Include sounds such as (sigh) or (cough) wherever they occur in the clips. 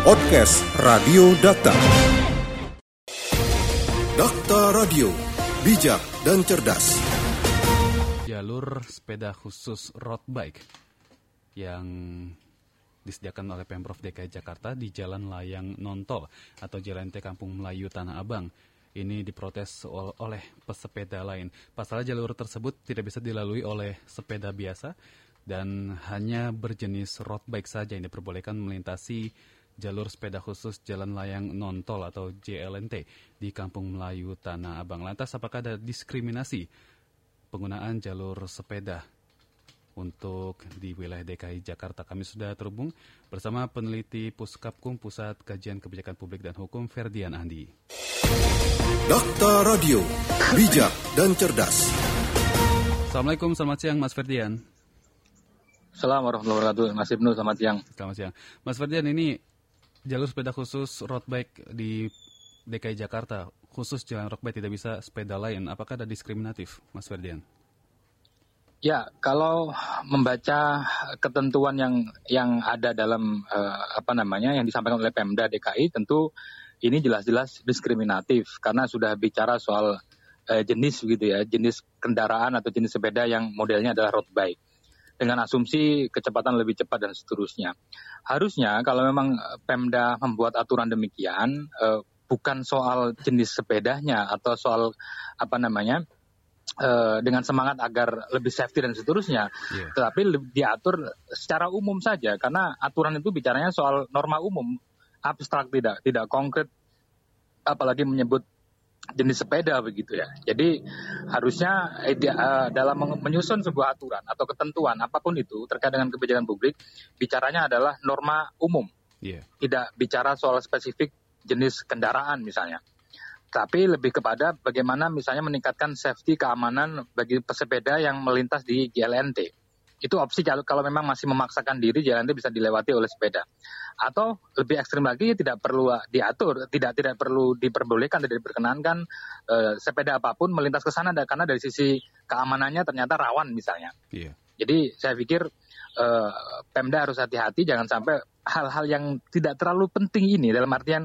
Podcast Radio Data. Data Radio, bijak dan cerdas. Jalur sepeda khusus road bike yang disediakan oleh Pemprov DKI Jakarta di Jalan Layang Nontol atau Jalan T Kampung Melayu Tanah Abang. Ini diprotes oleh pesepeda lain. Pasalnya jalur tersebut tidak bisa dilalui oleh sepeda biasa dan hanya berjenis road bike saja yang diperbolehkan melintasi jalur sepeda khusus Jalan Layang Nontol atau JLNT di Kampung Melayu Tanah Abang. Lantas apakah ada diskriminasi penggunaan jalur sepeda untuk di wilayah DKI Jakarta. Kami sudah terhubung bersama peneliti Puskapkum Pusat Kajian Kebijakan Publik dan Hukum Ferdian Andi. Dokter Radio, bijak dan cerdas. Assalamualaikum, selamat siang Mas Ferdian. Assalamualaikum warahmatullahi wabarakatuh, Mas Ibnu, selamat siang. Selamat siang. Mas Ferdian, ini jalur sepeda khusus road bike di DKI Jakarta, khusus jalan road bike tidak bisa sepeda lain. Apakah ada diskriminatif, Mas Ferdian? Ya, kalau membaca ketentuan yang yang ada dalam uh, apa namanya yang disampaikan oleh Pemda DKI, tentu ini jelas-jelas diskriminatif karena sudah bicara soal uh, jenis begitu ya, jenis kendaraan atau jenis sepeda yang modelnya adalah road bike dengan asumsi kecepatan lebih cepat dan seterusnya. Harusnya kalau memang Pemda membuat aturan demikian, uh, bukan soal jenis sepedanya atau soal apa namanya uh, dengan semangat agar lebih safety dan seterusnya, yeah. tetapi diatur secara umum saja karena aturan itu bicaranya soal norma umum abstrak tidak tidak konkret apalagi menyebut jenis sepeda begitu ya. Jadi harusnya eh, uh, dalam menyusun sebuah aturan atau ketentuan apa pun itu terkait dengan kebijakan publik bicaranya adalah norma umum. Yeah. Tidak bicara soal spesifik jenis kendaraan misalnya tapi lebih kepada bagaimana misalnya meningkatkan safety keamanan bagi pesepeda yang melintas di JLNT. Itu opsi kalau, kalau memang masih memaksakan diri JLNT bisa dilewati oleh sepeda. Atau lebih ekstrim lagi tidak perlu diatur, tidak tidak perlu diperbolehkan, tidak diperkenankan eh, sepeda apa pun melintas ke sana karena dari sisi keamanannya ternyata rawan misalnya. Yeah. Jadi saya pikir eh, Pemda harus hati-hati jangan sampai hal-hal yang tidak terlalu penting ini dalam artian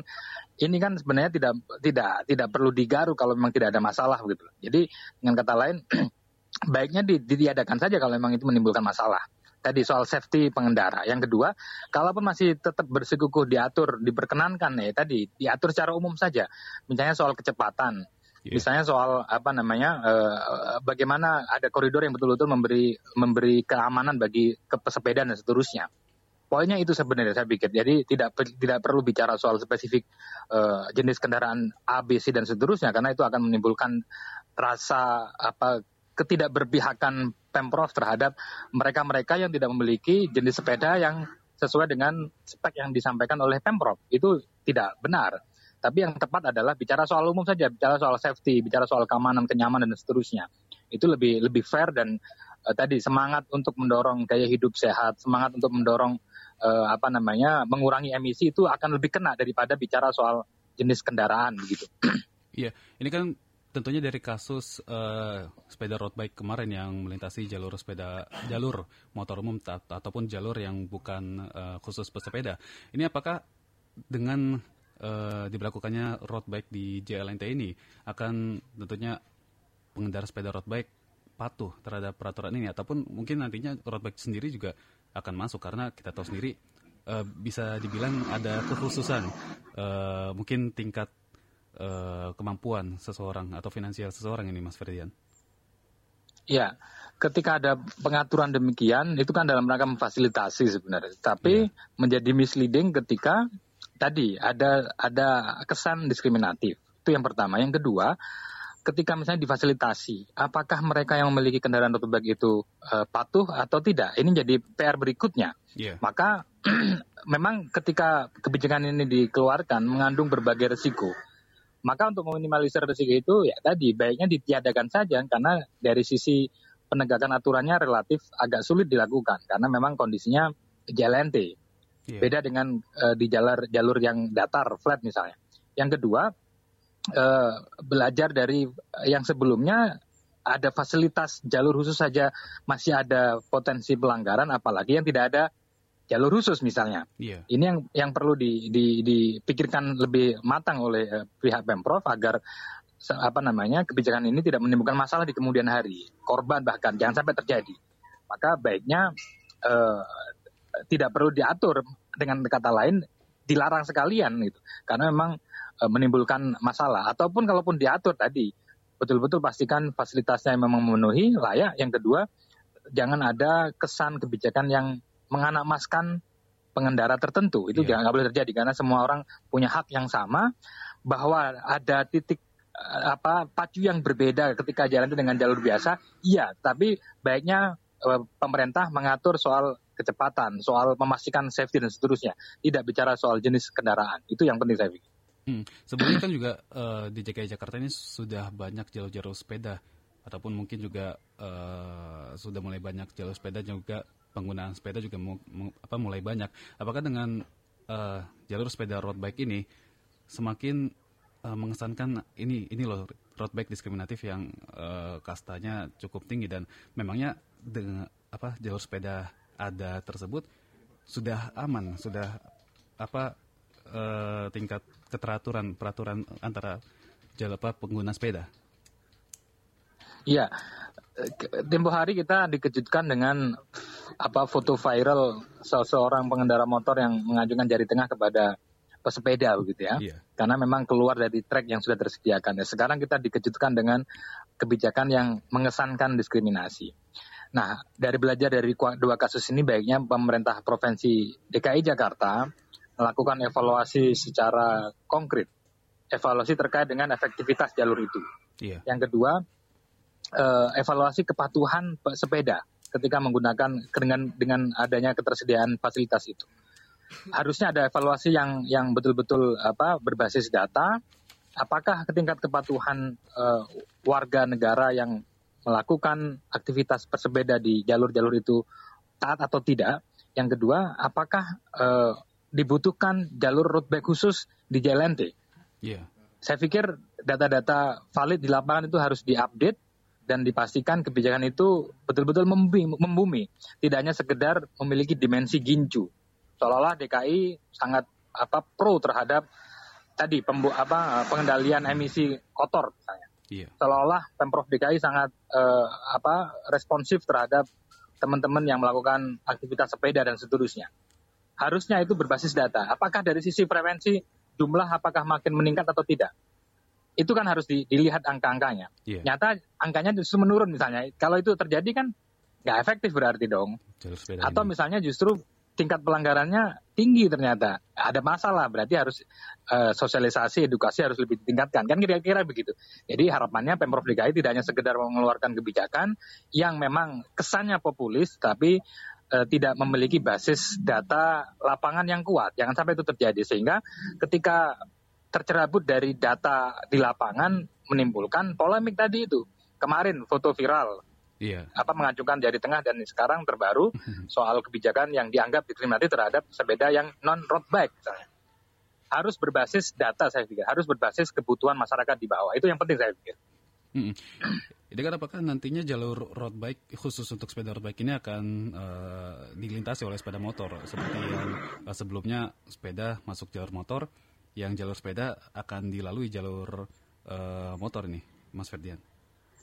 ini kan sebenarnya tidak tidak tidak perlu digaruk kalau memang tidak ada masalah gitu. Jadi dengan kata lain (clears throat) baiknya ditiadakan saja kalau memang itu menimbulkan masalah. Tadi soal safety pengendara. Yang kedua, kalaupun masih tetap bersikukuh diatur, diperkenankan ya tadi diatur secara umum saja. Misalnya soal kecepatan, yeah. misalnya soal apa namanya, uh, bagaimana ada koridor yang betul-betul memberi memberi keamanan bagi pesepeda dan seterusnya. Poinnya itu sebenarnya saya pikir. Jadi tidak tidak perlu bicara soal spesifik uh, jenis kendaraan A, B, C dan seterusnya karena itu akan menimbulkan rasa apa ketidakberpihakan Pemprov terhadap mereka-mereka yang tidak memiliki jenis sepeda yang sesuai dengan spek yang disampaikan oleh Pemprov. Itu tidak benar. Tapi yang tepat adalah bicara soal umum saja, bicara soal safety, bicara soal keamanan, kenyamanan dan seterusnya. Itu lebih lebih fair dan uh, tadi semangat untuk mendorong gaya hidup sehat, semangat untuk mendorong uh, apa namanya mengurangi emisi itu akan lebih kena daripada bicara soal jenis kendaraan begitu. Iya, ini kan tentunya dari kasus uh, sepeda road bike kemarin yang melintasi jalur sepeda jalur motor umum ataupun jalur yang bukan uh, khusus pesepeda. Ini apakah dengan uh, diberlakukannya road bike di JLNT ini akan tentunya pengendara sepeda road bike patuh terhadap peraturan ini ataupun mungkin nantinya road bike sendiri juga akan masuk karena kita tahu sendiri uh, bisa dibilang ada kekhususan uh, mungkin tingkat uh, kemampuan seseorang atau finansial seseorang ini Mas Ferdian. Ya, ketika ada pengaturan demikian itu kan dalam rangka memfasilitasi sebenarnya, tapi ya. menjadi misleading ketika tadi ada ada kesan diskriminatif. Itu yang pertama. Yang kedua, ketika misalnya difasilitasi, apakah mereka yang memiliki kendaraan road bike itu uh, patuh atau tidak? Ini jadi PR berikutnya. Yeah. Maka (clears throat) memang ketika kebijakan ini dikeluarkan mengandung berbagai resiko. Maka untuk meminimalisir resiko itu ya tadi baiknya ditiadakan saja karena dari sisi penegakan aturannya relatif agak sulit dilakukan karena memang kondisinya JLNT. Yeah. Beda dengan uh, di jalur jalur yang datar flat misalnya. Yang kedua, uh, belajar dari yang sebelumnya ada fasilitas jalur khusus saja masih ada potensi pelanggaran apalagi yang tidak ada jalur khusus misalnya. Iya. Ini yang yang perlu di, di, dipikirkan lebih matang oleh uh, pihak pemprov agar apa namanya kebijakan ini tidak menimbulkan masalah di kemudian hari, korban bahkan jangan sampai terjadi. Maka baiknya uh, tidak perlu diatur dengan kata lain dilarang sekalian gitu, karena memang uh, menimbulkan masalah. Ataupun kalaupun diatur tadi betul-betul pastikan fasilitasnya memang memenuhi layak. Yang kedua jangan ada kesan kebijakan yang menganamaskan pengendara tertentu. Itu yeah. jangan boleh terjadi karena semua orang punya hak yang sama bahwa ada titik eh, apa pacu yang berbeda ketika jalan itu dengan jalur biasa. Iya tapi baiknya uh, pemerintah mengatur soal kecepatan soal memastikan safety dan seterusnya. Tidak bicara soal jenis kendaraan. Itu yang penting saya pikir. Hmm. sebelumnya kan juga uh, di DKI Jakarta ini sudah banyak jalur-jalur sepeda. Ataupun mungkin juga uh, sudah mulai banyak jalur sepeda juga penggunaan sepeda juga mu, mu, apa mulai banyak. Apakah dengan uh, jalur sepeda road bike ini semakin uh, mengesankan ini ini loh road bike diskriminatif yang uh, kastanya cukup tinggi dan memangnya dengan apa jalur sepeda ada tersebut sudah aman, sudah apa uh, tingkat keteraturan peraturan antara jalur pengguna sepeda? Iya, tempo hari kita dikejutkan dengan apa foto viral seseorang pengendara motor yang mengajukan jari tengah kepada pesepeda begitu ya. Yeah. Karena memang keluar dari trek yang sudah tersediakan. Ya, sekarang kita dikejutkan dengan kebijakan yang mengesankan diskriminasi. Nah, dari belajar dari dua kasus ini baiknya pemerintah Provinsi DKI Jakarta melakukan evaluasi secara konkret. Evaluasi terkait dengan efektivitas jalur itu. Yeah. Yang kedua, eh, evaluasi kepatuhan sepeda ketika menggunakan dengan dengan adanya ketersediaan fasilitas itu. Harusnya ada evaluasi yang yang betul-betul apa berbasis data. Apakah tingkat kepatuhan uh, warga negara yang melakukan aktivitas bersepeda di jalur-jalur itu taat atau tidak? Yang kedua, apakah uh, dibutuhkan jalur road bike khusus di JLNT? Yeah. Saya pikir data-data valid di lapangan itu harus diupdate dan dipastikan kebijakan itu betul-betul membumi, tidak hanya sekedar memiliki dimensi gincu. Seolah-olah DKI sangat apa pro terhadap tadi pembu, apa pengendalian emisi kotor misalnya. Iya. Seolah-olah Pemprov DKI sangat eh, apa responsif terhadap teman-teman yang melakukan aktivitas sepeda dan seterusnya. Harusnya itu berbasis data. Apakah dari sisi prevensi jumlah apakah makin meningkat atau tidak? Itu kan harus dilihat angka-angkanya. Yeah. Nyata angkanya justru menurun misalnya. Kalau itu terjadi kan nggak efektif berarti dong. Atau ini. misalnya justru tingkat pelanggarannya tinggi ternyata ada masalah berarti harus uh, sosialisasi edukasi harus lebih ditingkatkan kan kira-kira begitu jadi harapannya pemprov DKI tidak hanya sekedar mengeluarkan kebijakan yang memang kesannya populis tapi uh, tidak memiliki basis data lapangan yang kuat jangan sampai itu terjadi sehingga ketika tercerabut dari data di lapangan menimbulkan polemik tadi itu. Kemarin foto viral Iya. Apa mengajukan jari tengah dan sekarang terbaru (laughs) soal kebijakan yang dianggap diskriminatif terhadap sepeda yang non road bike misalnya. Harus berbasis data saya pikir, harus berbasis kebutuhan masyarakat di bawah. Itu yang penting saya pikir. Hmm. Jadi kan apakah nantinya jalur road bike khusus untuk sepeda road bike ini akan uh, dilintasi oleh sepeda motor seperti yang uh, sebelumnya sepeda masuk jalur motor, yang jalur sepeda akan dilalui jalur uh, motor ini, Mas Ferdian?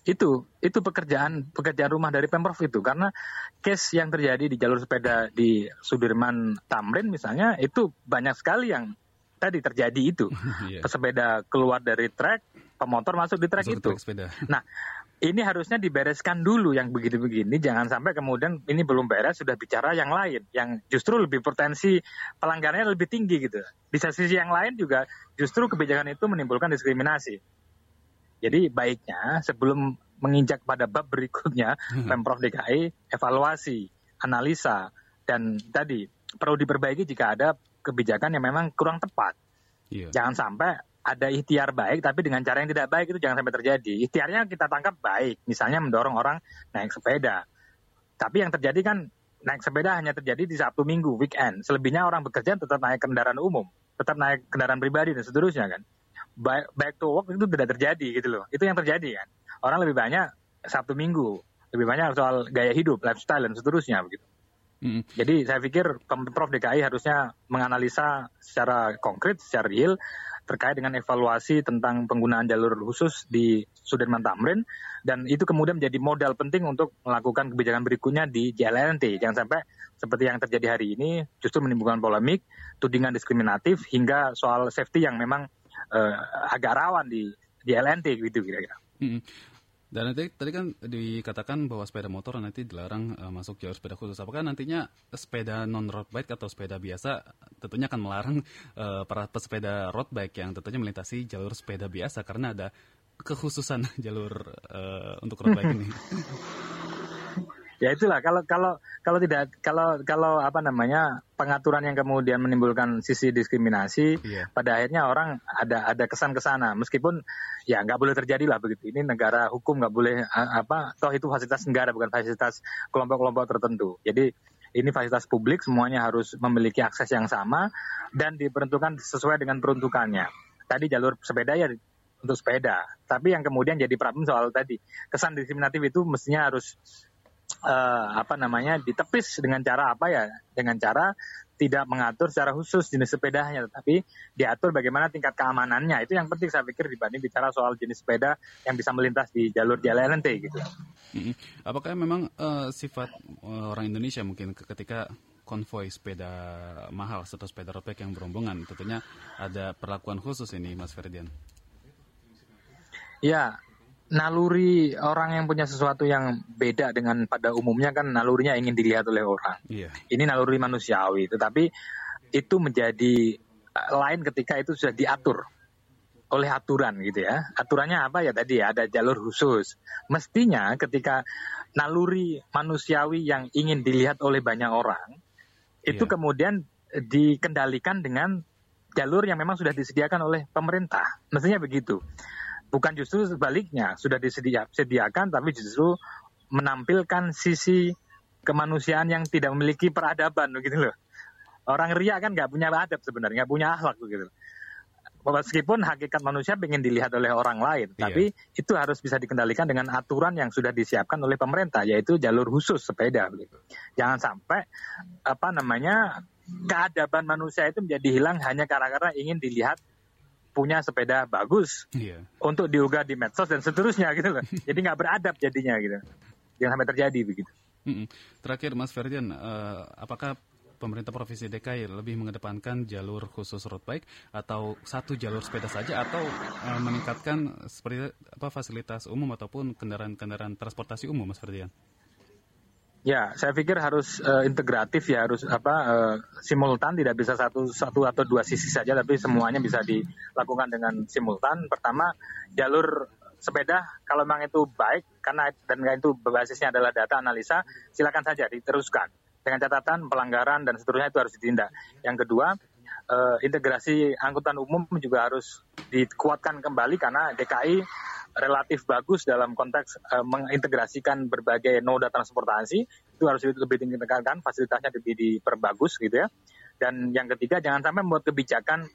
Itu, itu pekerjaan pekerjaan rumah dari pemprov itu karena case yang terjadi di jalur sepeda di Sudirman Tamrin misalnya itu banyak sekali yang tadi terjadi itu. (laughs) yeah. Pesepeda keluar dari trek, pemotor masuk di trek itu. Sepeda. Nah, ini harusnya dibereskan dulu yang begini-begini, jangan sampai kemudian ini belum beres sudah bicara yang lain, yang justru lebih potensi pelanggarannya lebih tinggi gitu. Di sisi yang lain juga justru kebijakan itu menimbulkan diskriminasi. Jadi baiknya sebelum menginjak pada bab berikutnya, hmm. Pemprov DKI evaluasi, analisa, dan tadi perlu diperbaiki jika ada kebijakan yang memang kurang tepat. Yeah. Jangan sampai ada ikhtiar baik tapi dengan cara yang tidak baik itu jangan sampai terjadi. Ikhtiarnya kita tangkap baik, misalnya mendorong orang naik sepeda. Tapi yang terjadi kan naik sepeda hanya terjadi di Sabtu Minggu, weekend. Selebihnya orang bekerja tetap naik kendaraan umum, tetap naik kendaraan pribadi dan seterusnya kan. Back, back to work itu tidak terjadi gitu loh. Itu yang terjadi kan. Orang lebih banyak Sabtu Minggu, lebih banyak soal gaya hidup, lifestyle dan seterusnya begitu. Mm. Jadi saya pikir Pemprov DKI harusnya menganalisa secara konkret, secara real terkait dengan evaluasi tentang penggunaan jalur khusus di Sudirman Tamrin dan itu kemudian menjadi modal penting untuk melakukan kebijakan berikutnya di JLNT. Jangan sampai seperti yang terjadi hari ini justru menimbulkan polemik, tudingan diskriminatif hingga soal safety yang memang uh, agak rawan di JLNT gitu kira-kira. Hmm. Dan nanti tadi kan dikatakan bahwa sepeda motor nanti dilarang uh, masuk jalur sepeda khusus. Apakah nantinya sepeda non road bike atau sepeda biasa tentunya akan melarang uh, para pesepeda road bike yang tentunya melintasi jalur sepeda biasa karena ada kekhususan (laughs) jalur uh, untuk road bike ini. (laughs) ya itulah kalau kalau kalau tidak kalau kalau apa namanya pengaturan yang kemudian menimbulkan sisi diskriminasi yeah. pada akhirnya orang ada ada kesan ke sana. Meskipun ya nggak boleh terjadi lah begitu. Ini negara hukum nggak boleh apa toh itu fasilitas negara bukan fasilitas kelompok-kelompok tertentu. Jadi ini fasilitas publik semuanya harus memiliki akses yang sama dan diperuntukkan sesuai dengan peruntukannya. Tadi jalur sepeda ya untuk sepeda. Tapi yang kemudian jadi problem soal tadi kesan diskriminatif itu mestinya harus uh, apa namanya ditepis dengan cara apa ya? Dengan cara tidak mengatur secara khusus jenis sepedanya, tetapi diatur bagaimana tingkat keamanannya. Itu yang penting saya pikir dibanding bicara soal jenis sepeda yang bisa melintas di jalur JLNT gitu. Apakah memang uh, sifat uh, orang Indonesia mungkin ketika konvoy sepeda mahal atau sepeda road yang berombongan, tentunya ada perlakuan khusus ini, Mas Ferdian? Ya, naluri orang yang punya sesuatu yang beda dengan pada umumnya kan nalurinya ingin dilihat oleh orang. Yeah. Ini naluri manusiawi, tetapi itu menjadi eh, lain ketika itu sudah diatur oleh aturan gitu ya. Aturannya apa ya tadi ya ada jalur khusus. Mestinya ketika naluri manusiawi yang ingin dilihat oleh banyak orang itu yeah. kemudian dikendalikan dengan jalur yang memang sudah disediakan oleh pemerintah. Mestinya begitu bukan justru sebaliknya sudah disediakan tapi justru menampilkan sisi kemanusiaan yang tidak memiliki peradaban begitu loh. Orang ria kan nggak punya adab sebenarnya, nggak punya akhlak begitu. Meskipun hakikat manusia ingin dilihat oleh orang lain, iya. tapi itu harus bisa dikendalikan dengan aturan yang sudah disiapkan oleh pemerintah, yaitu jalur khusus sepeda. Begitu. Jangan sampai apa namanya keadaban manusia itu menjadi hilang hanya karena ingin dilihat punya sepeda bagus yeah. untuk diunggah di medsos dan seterusnya gitu loh. (laughs) Jadi nggak beradab jadinya gitu. Jangan sampai terjadi begitu. Terakhir Mas Ferdian, uh, apakah pemerintah provinsi DKI lebih mengedepankan jalur khusus road bike atau satu jalur sepeda saja atau uh, meningkatkan seperti apa fasilitas umum ataupun kendaraan-kendaraan transportasi umum Mas Ferdian? Ya, saya pikir harus uh, integratif ya, harus apa uh, simultan, tidak bisa satu satu atau dua sisi saja, tapi semuanya bisa dilakukan dengan simultan. Pertama, jalur sepeda kalau memang itu baik karena dan itu basisnya adalah data analisa, silakan saja diteruskan dengan catatan pelanggaran dan seterusnya itu harus ditindak. Yang kedua, uh, integrasi angkutan umum juga harus dikuatkan kembali karena DKI relatif bagus dalam konteks uh, mengintegrasikan berbagai moda transportasi itu harus lebih ditingkatkan fasilitasnya lebih diperbagus gitu ya dan yang ketiga jangan sampai membuat kebijakan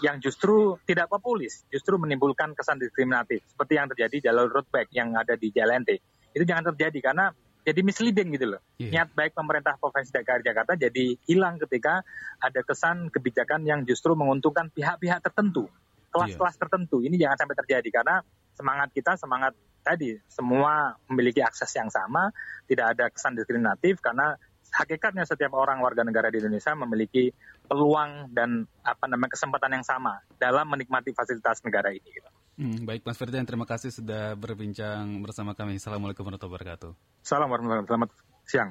yang justru tidak populis justru menimbulkan kesan diskriminatif seperti yang terjadi jalur road bike yang ada di JLNT itu jangan terjadi karena jadi misleading gitu loh. Yeah. Niat baik pemerintah Provinsi DKI Jakarta jadi hilang ketika ada kesan kebijakan yang justru menguntungkan pihak-pihak tertentu, kelas-kelas yeah. tertentu. Ini jangan sampai terjadi karena semangat kita semangat tadi semua memiliki akses yang sama, tidak ada kesan diskriminatif karena hakikatnya setiap orang warga negara di Indonesia memiliki peluang dan apa namanya kesempatan yang sama dalam menikmati fasilitas negara ini. Gitu. Hmm, baik Mas Ferdian, terima kasih sudah berbincang bersama kami. Assalamualaikum warahmatullahi wabarakatuh. Assalamualaikum warahmatullahi wabarakatuh. Siang.